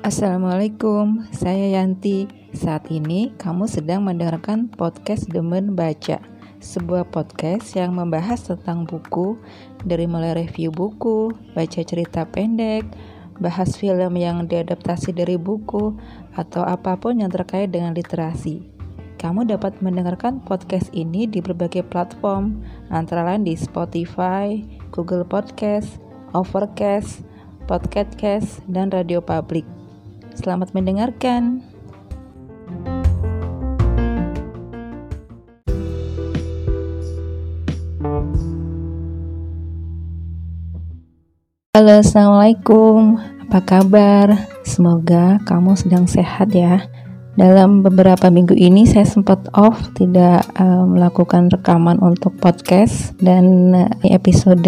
Assalamualaikum, saya Yanti. Saat ini kamu sedang mendengarkan podcast Demen Baca, sebuah podcast yang membahas tentang buku dari mulai review buku, baca cerita pendek, bahas film yang diadaptasi dari buku, atau apa pun yang terkait dengan literasi. Kamu dapat mendengarkan podcast ini di berbagai platform, antara lain di Spotify, Google Podcast, Overcast, Podcast, dan Radio Public. Selamat mendengarkan. Halo, assalamualaikum. Apa kabar? Semoga kamu sedang sehat ya. Dalam beberapa minggu ini saya sempat off, tidak uh, melakukan rekaman untuk podcast dan uh, episode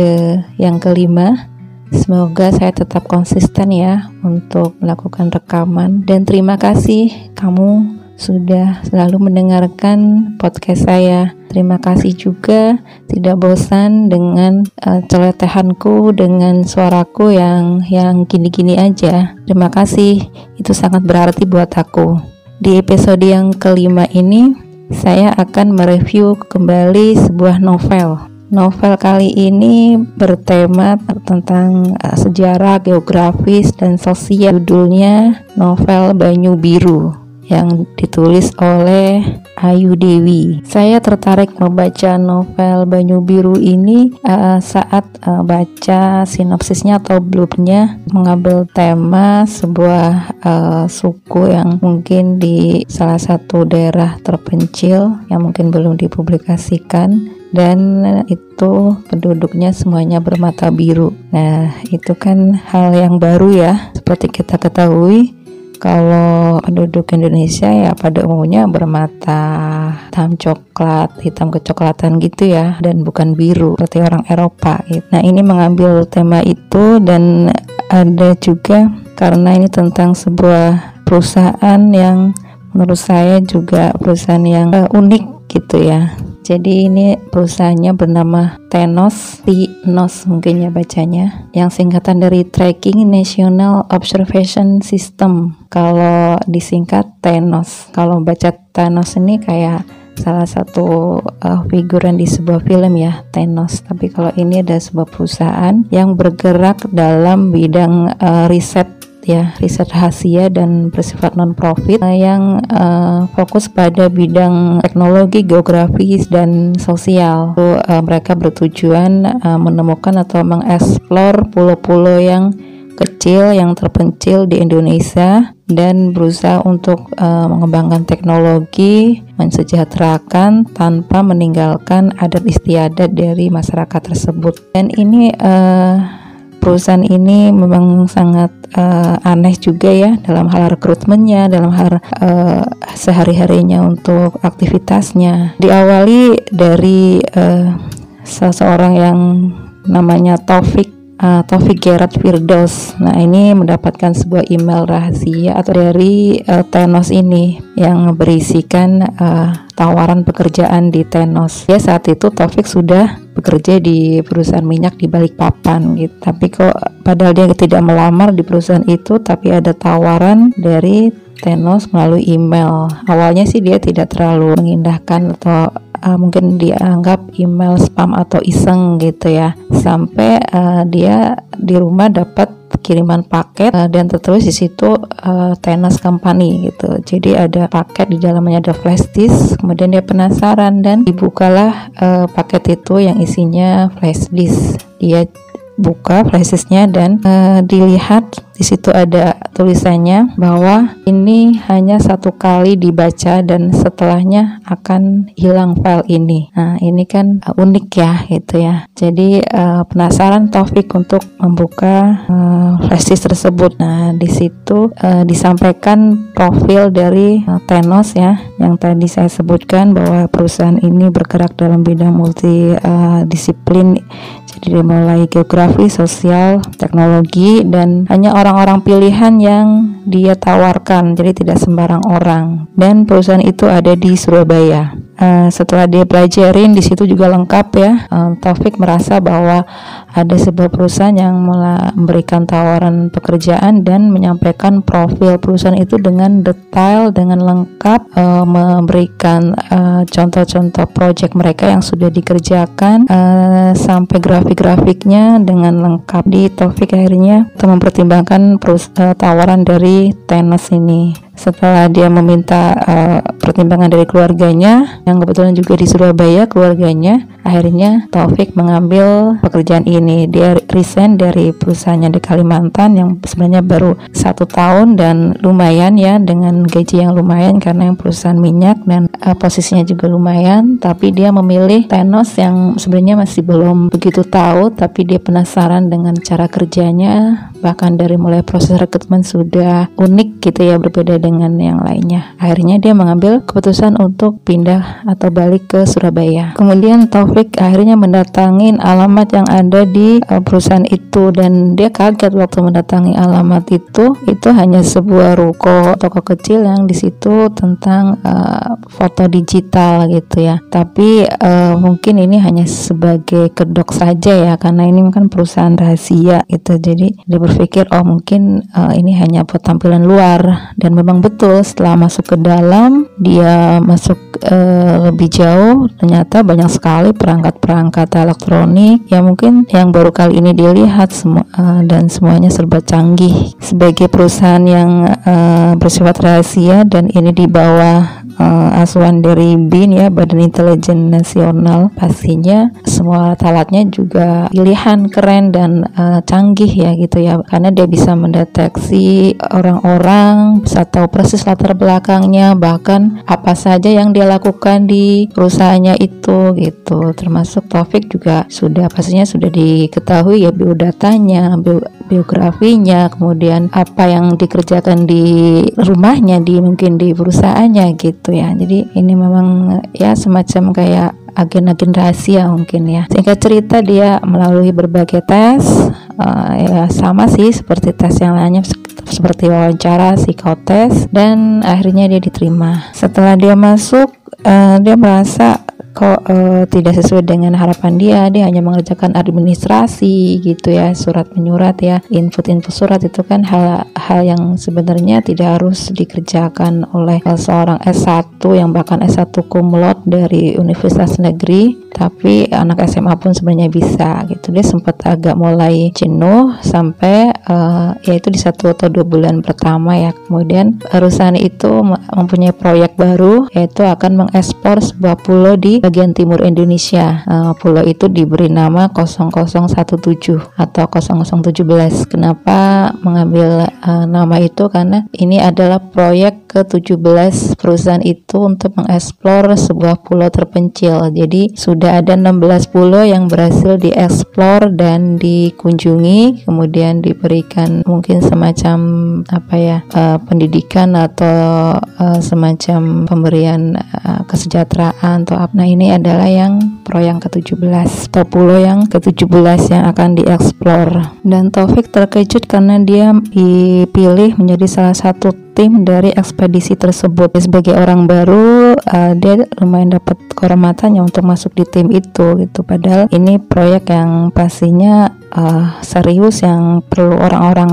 yang kelima Semoga saya tetap konsisten ya untuk melakukan rekaman dan terima kasih kamu sudah selalu mendengarkan podcast saya. Terima kasih juga tidak bosan dengan uh, celetehanku dengan suaraku yang yang gini-gini aja. Terima kasih. Itu sangat berarti buat aku. Di episode yang kelima ini saya akan mereview kembali sebuah novel Novel kali ini bertema tentang uh, sejarah, geografis, dan sosial. Judulnya Novel Banyu Biru yang ditulis oleh Ayu Dewi. Saya tertarik membaca novel Banyu Biru ini uh, saat uh, baca sinopsisnya atau blurbnya mengambil tema sebuah uh, suku yang mungkin di salah satu daerah terpencil yang mungkin belum dipublikasikan dan itu penduduknya semuanya bermata biru. Nah, itu kan hal yang baru ya. Seperti kita ketahui, kalau penduduk Indonesia ya pada umumnya bermata hitam coklat, hitam kecoklatan gitu ya, dan bukan biru seperti orang Eropa. Gitu. Nah, ini mengambil tema itu dan ada juga karena ini tentang sebuah perusahaan yang menurut saya juga perusahaan yang uh, unik gitu ya jadi ini perusahaannya bernama Tenos, Tinos mungkin ya bacanya, yang singkatan dari Tracking National Observation System. Kalau disingkat Tenos. Kalau baca Tenos ini kayak salah satu uh, figuran di sebuah film ya Tenos tapi kalau ini ada sebuah perusahaan yang bergerak dalam bidang uh, riset ya riset rahasia dan bersifat non profit uh, yang uh, fokus pada bidang teknologi, geografis dan sosial. So, uh, mereka bertujuan uh, menemukan atau mengeksplor pulau-pulau yang kecil yang terpencil di Indonesia dan berusaha untuk uh, mengembangkan teknologi mensejahterakan tanpa meninggalkan adat istiadat dari masyarakat tersebut dan ini uh, perusahaan ini memang sangat uh, aneh juga ya dalam hal rekrutmennya, dalam hal uh, sehari-harinya untuk aktivitasnya. Diawali dari uh, seseorang yang namanya Taufik uh, Taufik Gerard Firdaus. Nah, ini mendapatkan sebuah email rahasia atau dari uh, Tenos ini yang berisikan uh, tawaran pekerjaan di Tenos. Ya, saat itu Taufik sudah bekerja di perusahaan minyak di Balikpapan gitu. Tapi kok padahal dia tidak melamar di perusahaan itu, tapi ada tawaran dari Tenos melalui email. Awalnya sih dia tidak terlalu mengindahkan atau uh, mungkin dianggap email spam atau iseng gitu ya sampai uh, dia di rumah dapat kiriman paket uh, dan tertulis di situ uh, Tenas Company gitu. Jadi ada paket di dalamnya ada flash disk. Kemudian dia penasaran dan dibukalah uh, paket itu yang isinya flash disk. Dia buka flashdisknya dan uh, dilihat di situ ada tulisannya bahwa ini hanya satu kali dibaca dan setelahnya akan hilang file ini. Nah ini kan uh, unik ya gitu ya. Jadi uh, penasaran Taufik untuk membuka uh, flashdisk tersebut. Nah di situ uh, disampaikan profil dari uh, Tenos ya yang tadi saya sebutkan bahwa perusahaan ini bergerak dalam bidang multi uh, jadi mulai geografi, sosial, teknologi dan hanya orang-orang pilihan yang dia tawarkan. Jadi tidak sembarang orang. Dan perusahaan itu ada di Surabaya. uh, setelah dia pelajarin di situ juga lengkap ya uh, Taufik merasa bahwa ada sebuah perusahaan yang memberikan tawaran pekerjaan dan menyampaikan profil perusahaan itu dengan detail dengan lengkap uh, memberikan contoh-contoh uh, project mereka yang sudah dikerjakan uh, sampai grafik-grafiknya dengan lengkap di Taufik akhirnya mempertimbangkan perus- uh, tawaran dari tenis ini setelah dia meminta uh, pertimbangan dari keluarganya yang kebetulan juga di Surabaya keluarganya akhirnya Taufik mengambil pekerjaan ini. Dia resign dari perusahaannya di Kalimantan yang sebenarnya baru satu tahun dan lumayan ya dengan gaji yang lumayan karena yang perusahaan minyak dan uh, posisinya juga lumayan. Tapi dia memilih Tenos yang sebenarnya masih belum begitu tahu tapi dia penasaran dengan cara kerjanya. Bahkan dari mulai proses rekrutmen sudah unik gitu ya berbeda dengan yang lainnya. Akhirnya dia mengambil keputusan untuk pindah atau balik ke Surabaya. Kemudian Taufik akhirnya mendatangi alamat yang ada di uh, perusahaan itu dan dia kaget waktu mendatangi alamat itu. Itu hanya sebuah ruko toko kecil yang di situ tentang uh, foto digital gitu ya. Tapi uh, mungkin ini hanya sebagai kedok saja ya karena ini kan perusahaan rahasia gitu. Jadi dia berpikir oh mungkin uh, ini hanya buat tampilan luar dan memang memang betul setelah masuk ke dalam dia masuk uh, lebih jauh. Ternyata banyak sekali perangkat-perangkat elektronik yang mungkin yang baru kali ini dilihat semua uh, dan semuanya serba canggih. Sebagai perusahaan yang uh, bersifat rahasia dan ini di bawah uh, asuhan dari BIN ya Badan Intelijen Nasional pastinya semua alatnya juga pilihan keren dan uh, canggih ya gitu ya. Karena dia bisa mendeteksi orang-orang atau persis latar belakangnya bahkan apa saja yang dia lakukan di perusahaannya itu gitu. Termasuk Taufik juga sudah pastinya sudah diketahui ya biodatanya bio, biografinya kemudian apa yang dikerjakan di rumahnya di mungkin di perusahaannya gitu ya. Jadi ini memang ya semacam kayak agen-agen rahasia mungkin ya. Singkat cerita dia melalui berbagai tes uh, ya sama sih seperti tes yang lainnya seperti wawancara, psikotes dan akhirnya dia diterima. Setelah dia masuk uh, dia merasa kok uh, tidak sesuai dengan harapan dia dia hanya mengerjakan administrasi gitu ya surat menyurat ya input-input surat itu kan hal hal yang sebenarnya tidak harus dikerjakan oleh seorang S1 yang bahkan S1 kumlot dari universitas negeri tapi anak SMA pun sebenarnya bisa gitu. Dia sempat agak mulai jenuh sampai uh, yaitu di satu atau dua bulan pertama ya. Kemudian perusahaan itu mempunyai proyek baru yaitu akan mengekspor sebuah pulau di bagian timur Indonesia. Uh, pulau itu diberi nama 0017 atau 0017 kenapa mengambil uh, nama itu? Karena ini adalah proyek ke-17 perusahaan itu untuk mengeksplor sebuah pulau terpencil. Jadi sudah sudah ada 16 pulau yang berhasil dieksplor dan dikunjungi kemudian diberikan mungkin semacam apa ya uh, pendidikan atau uh, semacam pemberian uh, kesejahteraan atau apa. Nah ini adalah yang pro yang ke-17 atau pulau yang ke-17 yang akan dieksplor. Dan Taufik terkejut karena dia dipilih menjadi salah satu tim dari ekspedisi tersebut. Sebagai orang baru, uh, dia lumayan dapat kehormatannya untuk masuk di tim itu gitu. Padahal ini proyek yang pastinya uh, serius yang perlu orang-orang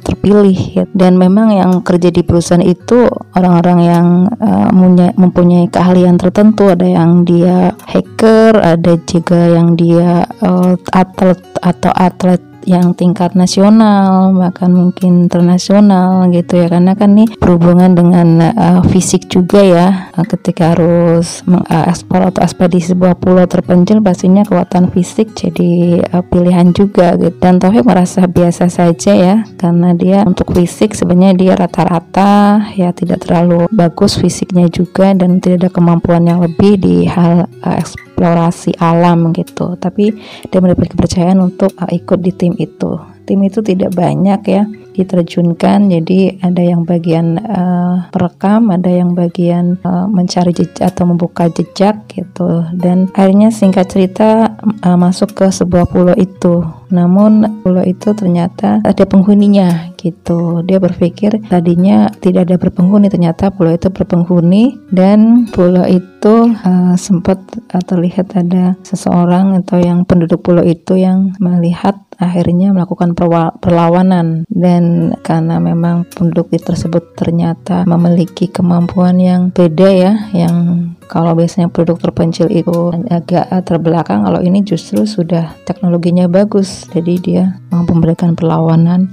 terpilih gitu. dan memang yang kerja di perusahaan itu orang-orang yang uh, mempunyai keahlian tertentu ada yang dia hacker ada juga yang dia uh, atlet atau atlet yang tingkat nasional bahkan mungkin internasional gitu ya. Karena kan nih berhubungan dengan uh, fisik juga ya. Uh, ketika harus mengekspor atau ekspedisi sebuah pulau terpencil pastinya kekuatan fisik jadi uh, pilihan juga gitu. Dan Taufik merasa biasa saja ya karena dia untuk fisik sebenarnya dia rata-rata ya tidak terlalu bagus fisiknya juga dan tidak ada kemampuan yang lebih di hal uh, eksplorasi alam gitu. Tapi dia mendapat kepercayaan untuk uh, ikut di tim itu. Tim itu tidak banyak ya diterjunkan. Jadi ada yang bagian uh, perekam ada yang bagian uh, mencari jejak atau membuka jejak gitu. Dan akhirnya singkat cerita uh, masuk ke sebuah pulau itu. Namun pulau itu ternyata ada penghuninya gitu. Dia berpikir tadinya tidak ada berpenghuni, ternyata pulau itu berpenghuni dan pulau itu uh, sempat uh, terlihat ada seseorang atau yang penduduk pulau itu yang melihat akhirnya melakukan perlawanan. Dan karena memang penduduk tersebut ternyata memiliki kemampuan yang beda ya yang kalau biasanya produk terpencil itu agak terbelakang kalau ini justru sudah teknologinya bagus. Jadi dia mampu memberikan perlawanan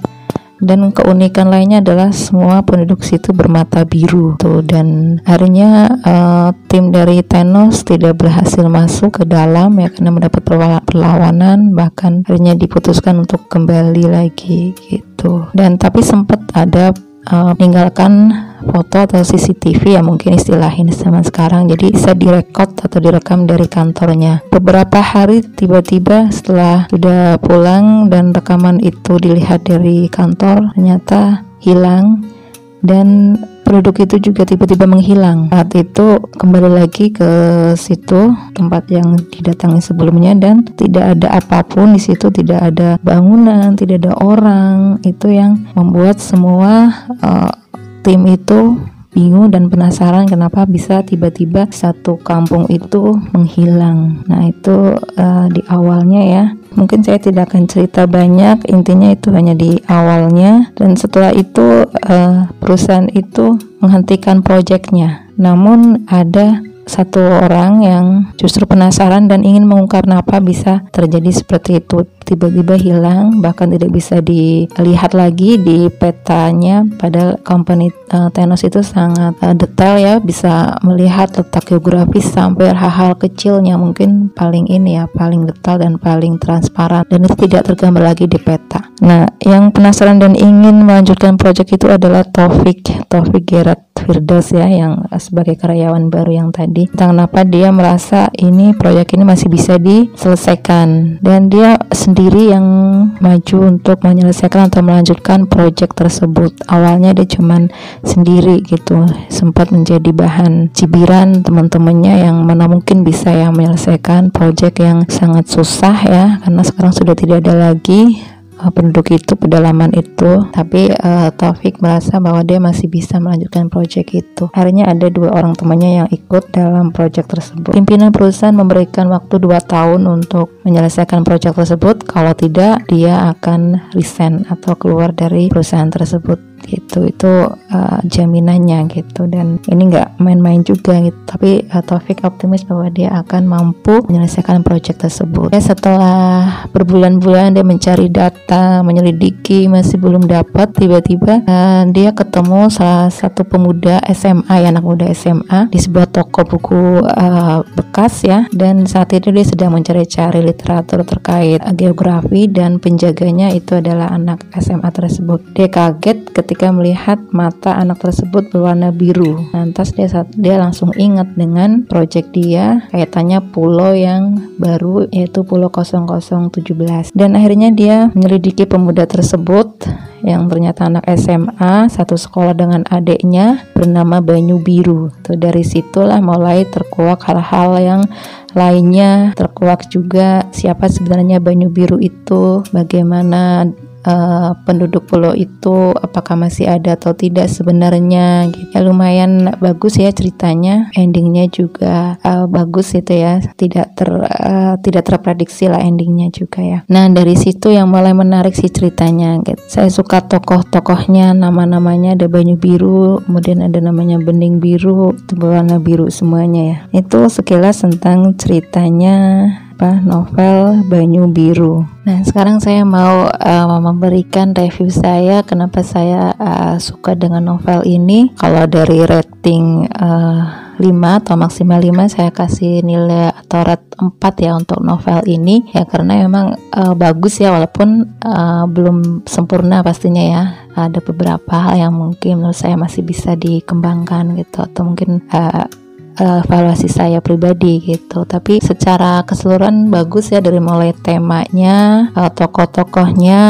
dan keunikan lainnya adalah semua penduduk situ bermata biru tuh. Dan akhirnya uh, tim dari Thanos tidak berhasil masuk ke dalam ya karena mendapat perlawanan bahkan akhirnya diputuskan untuk kembali lagi gitu. Dan tapi sempat ada uh, meninggalkan foto atau CCTV ya mungkin istilahin zaman sekarang. Jadi bisa direkod atau direkam dari kantornya. Beberapa hari tiba-tiba setelah sudah pulang dan rekaman itu dilihat dari kantor ternyata hilang dan penduduk itu juga tiba-tiba menghilang. Saat itu kembali lagi ke situ tempat yang didatangi sebelumnya dan tidak ada apa pun di situ, tidak ada bangunan, tidak ada orang. Itu yang membuat semua uh, tim itu bingung dan penasaran kenapa bisa tiba-tiba satu kampung itu menghilang. Nah, itu uh, di awalnya ya. Mungkin saya tidak akan cerita banyak, intinya itu hanya di awalnya dan setelah itu uh, perusahaan itu menghentikan proyeknya. Namun ada satu orang yang justru penasaran dan ingin mengungkap kenapa bisa terjadi seperti itu. Tiba-tiba hilang bahkan tidak bisa dilihat lagi di petanya. Padahal company uh, Tenos itu sangat uh, detail ya bisa melihat letak geografis sampai hal-hal kecilnya mungkin paling ini ya paling detail dan paling transparan. Dan itu tidak tergambar lagi di peta. Nah yang penasaran dan ingin melanjutkan proyek itu adalah Taufik Taufik Gerard Firdaus ya yang sebagai karyawan baru yang tadi. Tentang kenapa dia merasa ini proyek ini masih bisa diselesaikan. Dan dia sendiri yang maju untuk menyelesaikan atau melanjutkan proyek tersebut. Awalnya dia cuman sendiri gitu sempat menjadi bahan cibiran teman-temannya yang mana mungkin bisa ya menyelesaikan proyek yang sangat susah ya karena sekarang sudah tidak ada lagi uh, penduduk itu pedalaman itu. Tapi uh, Taufik merasa bahwa dia masih bisa melanjutkan proyek itu. Akhirnya ada dua orang temannya yang ikut dalam proyek tersebut. Pimpinan perusahaan memberikan waktu dua tahun untuk menyelesaikan proyek tersebut. Kalau tidak dia akan resign atau keluar dari perusahaan tersebut gitu itu uh, jaminannya gitu. Dan ini nggak main-main juga gitu. Tapi uh, Taufik optimis bahwa dia akan mampu menyelesaikan proyek tersebut. Ya setelah berbulan-bulan dia mencari data menyelidiki masih belum dapat tiba-tiba uh, dia ketemu salah satu pemuda SMA ya anak muda SMA di sebuah toko buku uh, bekas ya. Dan saat itu dia sedang mencari-cari literatur terkait geografi dan penjaganya itu adalah anak SMA tersebut. Dia kaget ketika ketika melihat mata anak tersebut berwarna biru. Lantas dia dia langsung ingat dengan proyek dia kaitannya pulau yang baru yaitu Pulau 0017. Dan akhirnya dia menyelidiki pemuda tersebut yang ternyata anak SMA satu sekolah dengan adiknya bernama Banyu Biru. Tuh dari situlah mulai terkuak hal-hal yang lainnya terkuak juga siapa sebenarnya Banyu Biru itu, bagaimana uh, penduduk pulau itu apakah masih ada atau tidak sebenarnya gitu. ya lumayan bagus ya ceritanya endingnya juga uh, bagus itu ya tidak ter uh, tidak terprediksi lah endingnya juga ya nah dari situ yang mulai menarik sih ceritanya gitu. saya suka tokoh-tokohnya nama-namanya ada banyu biru kemudian ada namanya bening biru itu berwarna biru semuanya ya itu sekilas tentang ceritanya apa novel Banyu Biru. Nah, sekarang saya mau uh, memberikan review saya kenapa saya uh, suka dengan novel ini. Kalau dari rating uh, 5 atau maksimal 5 saya kasih nilai atau red 4 ya untuk novel ini ya karena memang uh, bagus ya walaupun uh, belum sempurna pastinya ya ada beberapa hal yang mungkin menurut saya masih bisa dikembangkan gitu atau mungkin uh, evaluasi saya pribadi gitu. Tapi secara keseluruhan bagus ya dari mulai temanya uh, tokoh-tokohnya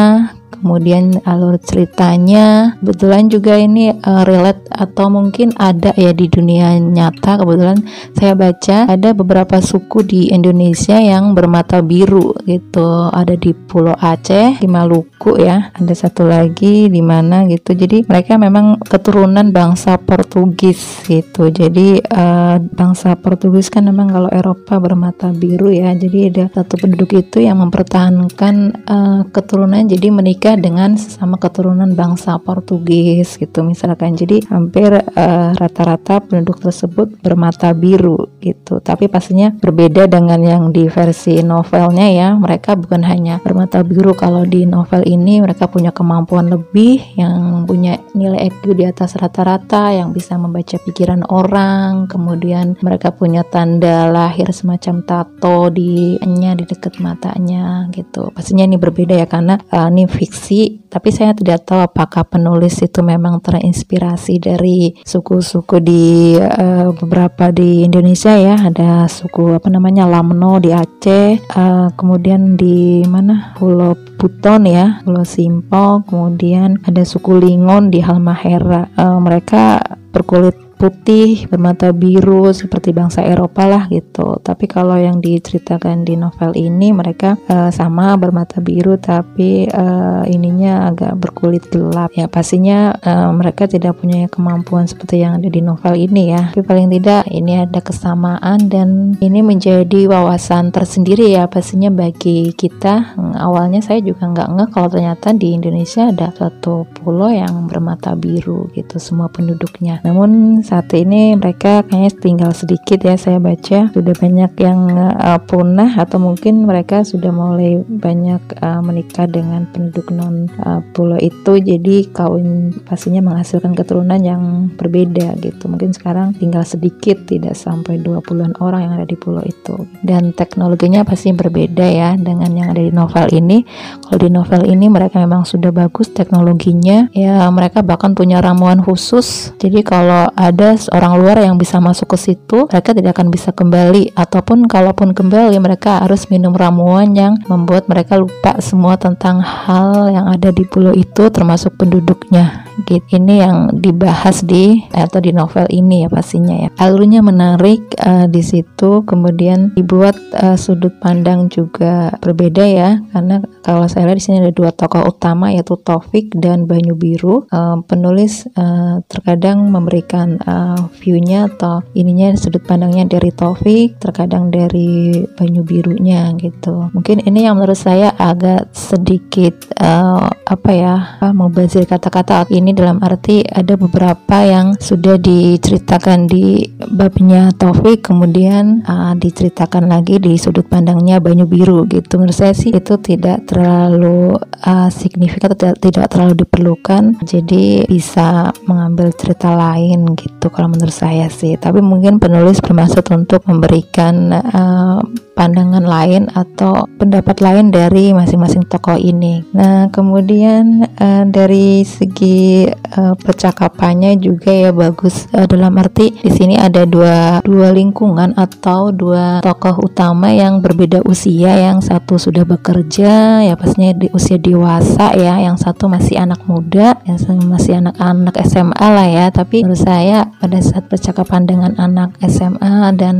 kemudian alur ceritanya kebetulan juga ini uh, relate atau mungkin ada ya di dunia nyata. Kebetulan saya baca ada beberapa suku di Indonesia yang bermata biru gitu. Ada di Pulau Aceh di Maluku ya. Ada satu lagi di mana gitu. Jadi mereka memang keturunan bangsa Portugis gitu. Jadi uh, bangsa Portugis kan memang kalau Eropa bermata biru ya. Jadi ada satu penduduk itu yang mempertahankan uh, keturunan. Jadi menikah dengan sesama keturunan bangsa Portugis gitu misalkan. Jadi hampir eh, rata-rata uh, penduduk tersebut bermata biru gitu. Tapi pastinya berbeda dengan yang di versi novelnya ya. Mereka bukan hanya bermata biru. Kalau di novel ini mereka punya kemampuan lebih yang punya nilai IQ di atas rata-rata yang bisa membaca pikiran orang. Kemudian mereka punya tanda lahir semacam tato di nya di dekat matanya gitu. Pastinya ini berbeda ya karena uh, ini fiksi tapi saya tidak tahu apakah penulis itu memang terinspirasi dari suku-suku di uh, beberapa di Indonesia ya. Ada suku apa namanya Lamno di Aceh uh, kemudian di mana? Pulau Buton ya Pulau Simpol kemudian ada suku Lingon di Halmahera. Uh, mereka berkulit putih bermata biru seperti bangsa Eropa lah gitu. Tapi kalau yang diceritakan di novel ini mereka uh, sama bermata biru tapi uh, ininya agak berkulit gelap. Ya pastinya uh, mereka tidak punya kemampuan seperti yang ada di novel ini ya. Tapi paling tidak ini ada kesamaan dan ini menjadi wawasan tersendiri ya pastinya bagi kita. Hmm, awalnya saya juga nggak ngeh kalau ternyata di Indonesia ada suatu pulau yang bermata biru gitu semua penduduknya. Namun saat ini mereka kayaknya tinggal sedikit ya saya baca. Sudah banyak yang uh, punah atau mungkin mereka sudah mulai banyak uh, menikah dengan penduduk non uh, pulau itu. Jadi kawin pastinya menghasilkan keturunan yang berbeda gitu. Mungkin sekarang tinggal sedikit tidak sampai 20-an orang yang ada di pulau itu. Dan teknologinya pasti berbeda ya dengan yang ada di novel ini. Kalau di novel ini mereka memang sudah bagus teknologinya. Ya mereka bahkan punya ramuan khusus. Jadi kalau ada ada orang luar yang bisa masuk ke situ, mereka tidak akan bisa kembali ataupun kalaupun kembali mereka harus minum ramuan yang membuat mereka lupa semua tentang hal yang ada di pulau itu termasuk penduduknya. Gitu. Ini yang dibahas di atau di novel ini ya pastinya ya. Alurnya menarik uh, di situ, kemudian dibuat uh, sudut pandang juga berbeda ya, karena kalau saya lihat di sini ada dua tokoh utama yaitu Taufik dan Banyu Biru. Uh, penulis uh, terkadang memberikan uh, view-nya atau ininya sudut pandangnya dari Taufik, terkadang dari Banyu Birunya gitu. Mungkin ini yang menurut saya agak sedikit uh, apa ya, mau bazir kata-kata ini dalam arti ada beberapa yang sudah diceritakan di babnya Taufik kemudian uh, diceritakan lagi di sudut pandangnya Banyu Biru gitu. Menurut saya sih itu tidak terlalu uh, signifikan tidak, tidak terlalu diperlukan jadi bisa mengambil cerita lain gitu kalau menurut saya sih. Tapi mungkin penulis bermaksud untuk memberikan uh, pandangan lain atau pendapat lain dari masing-masing tokoh ini. Nah, kemudian uh, dari segi uh, percakapannya juga ya bagus. Uh, dalam arti di sini ada dua dua lingkungan atau dua tokoh utama yang berbeda usia, yang satu sudah bekerja ya pastinya di usia dewasa ya, yang satu masih anak muda, yang masih anak-anak SMA lah ya, tapi menurut saya pada saat percakapan dengan anak SMA dan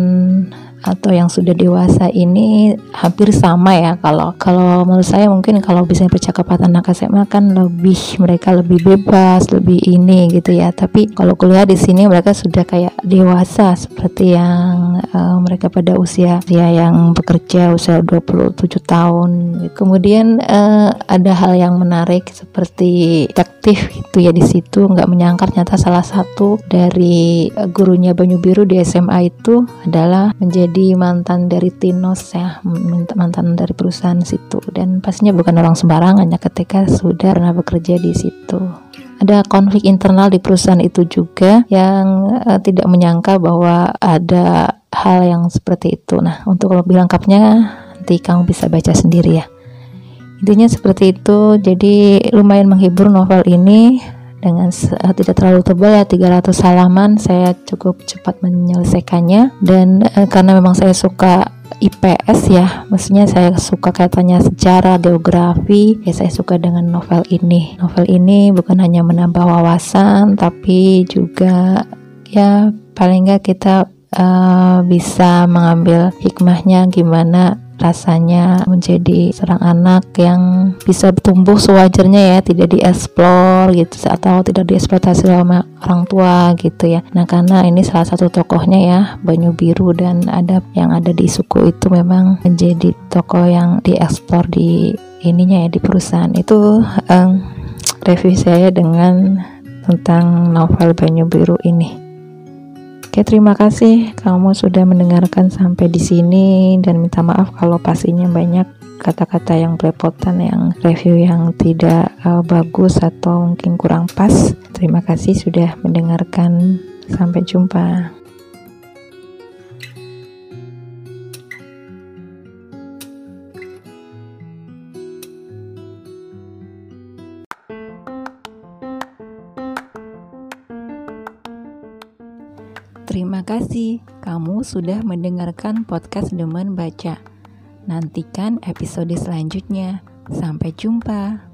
atau yang sudah dewasa ini hampir sama ya. Kalau kalau menurut saya mungkin kalau bisa percakapan anak SMA kan lebih mereka lebih bebas lebih ini gitu ya. Tapi kalau kuliah di sini mereka sudah kayak dewasa seperti yang uh, mereka pada usia ya yang bekerja usia 27 tahun. Kemudian uh, ada hal yang menarik seperti detektif itu ya di situ. Nggak menyangka ternyata salah satu dari gurunya Banyu Biru di SMA itu adalah menjadi jadi mantan dari Tinos ya mantan dari perusahaan situ. Dan pastinya bukan orang sembarangan ya ketika sudah pernah bekerja di situ. Ada konflik internal di perusahaan itu juga yang uh, tidak menyangka bahwa ada hal yang seperti itu. Nah untuk lebih lengkapnya nanti kamu bisa baca sendiri ya. Intinya seperti itu. Jadi lumayan menghibur novel ini dengan uh, tidak terlalu tebal ya 300 halaman saya cukup cepat menyelesaikannya. Dan uh, karena memang saya suka IPS ya maksudnya saya suka katanya sejarah geografi ya saya suka dengan novel ini. Novel ini bukan hanya menambah wawasan tapi juga ya paling nggak kita uh, bisa mengambil hikmahnya gimana rasanya menjadi seorang anak yang bisa tumbuh sewajarnya ya tidak dieksplor gitu atau tidak dieksploitasi sama orang tua gitu ya. Nah karena ini salah satu tokohnya ya Banyu Biru dan ada yang ada di suku itu memang menjadi tokoh yang dieksplor di ininya ya di perusahaan itu. Um, review saya dengan tentang novel Banyu Biru ini Oke, terima kasih kamu sudah mendengarkan sampai di sini dan minta maaf kalau pastinya banyak kata-kata yang belepotan yang review yang tidak uh, bagus atau mungkin kurang pas. Terima kasih sudah mendengarkan. Sampai jumpa. Kasih kamu sudah mendengarkan podcast Demen Baca. Nantikan episode selanjutnya. Sampai jumpa.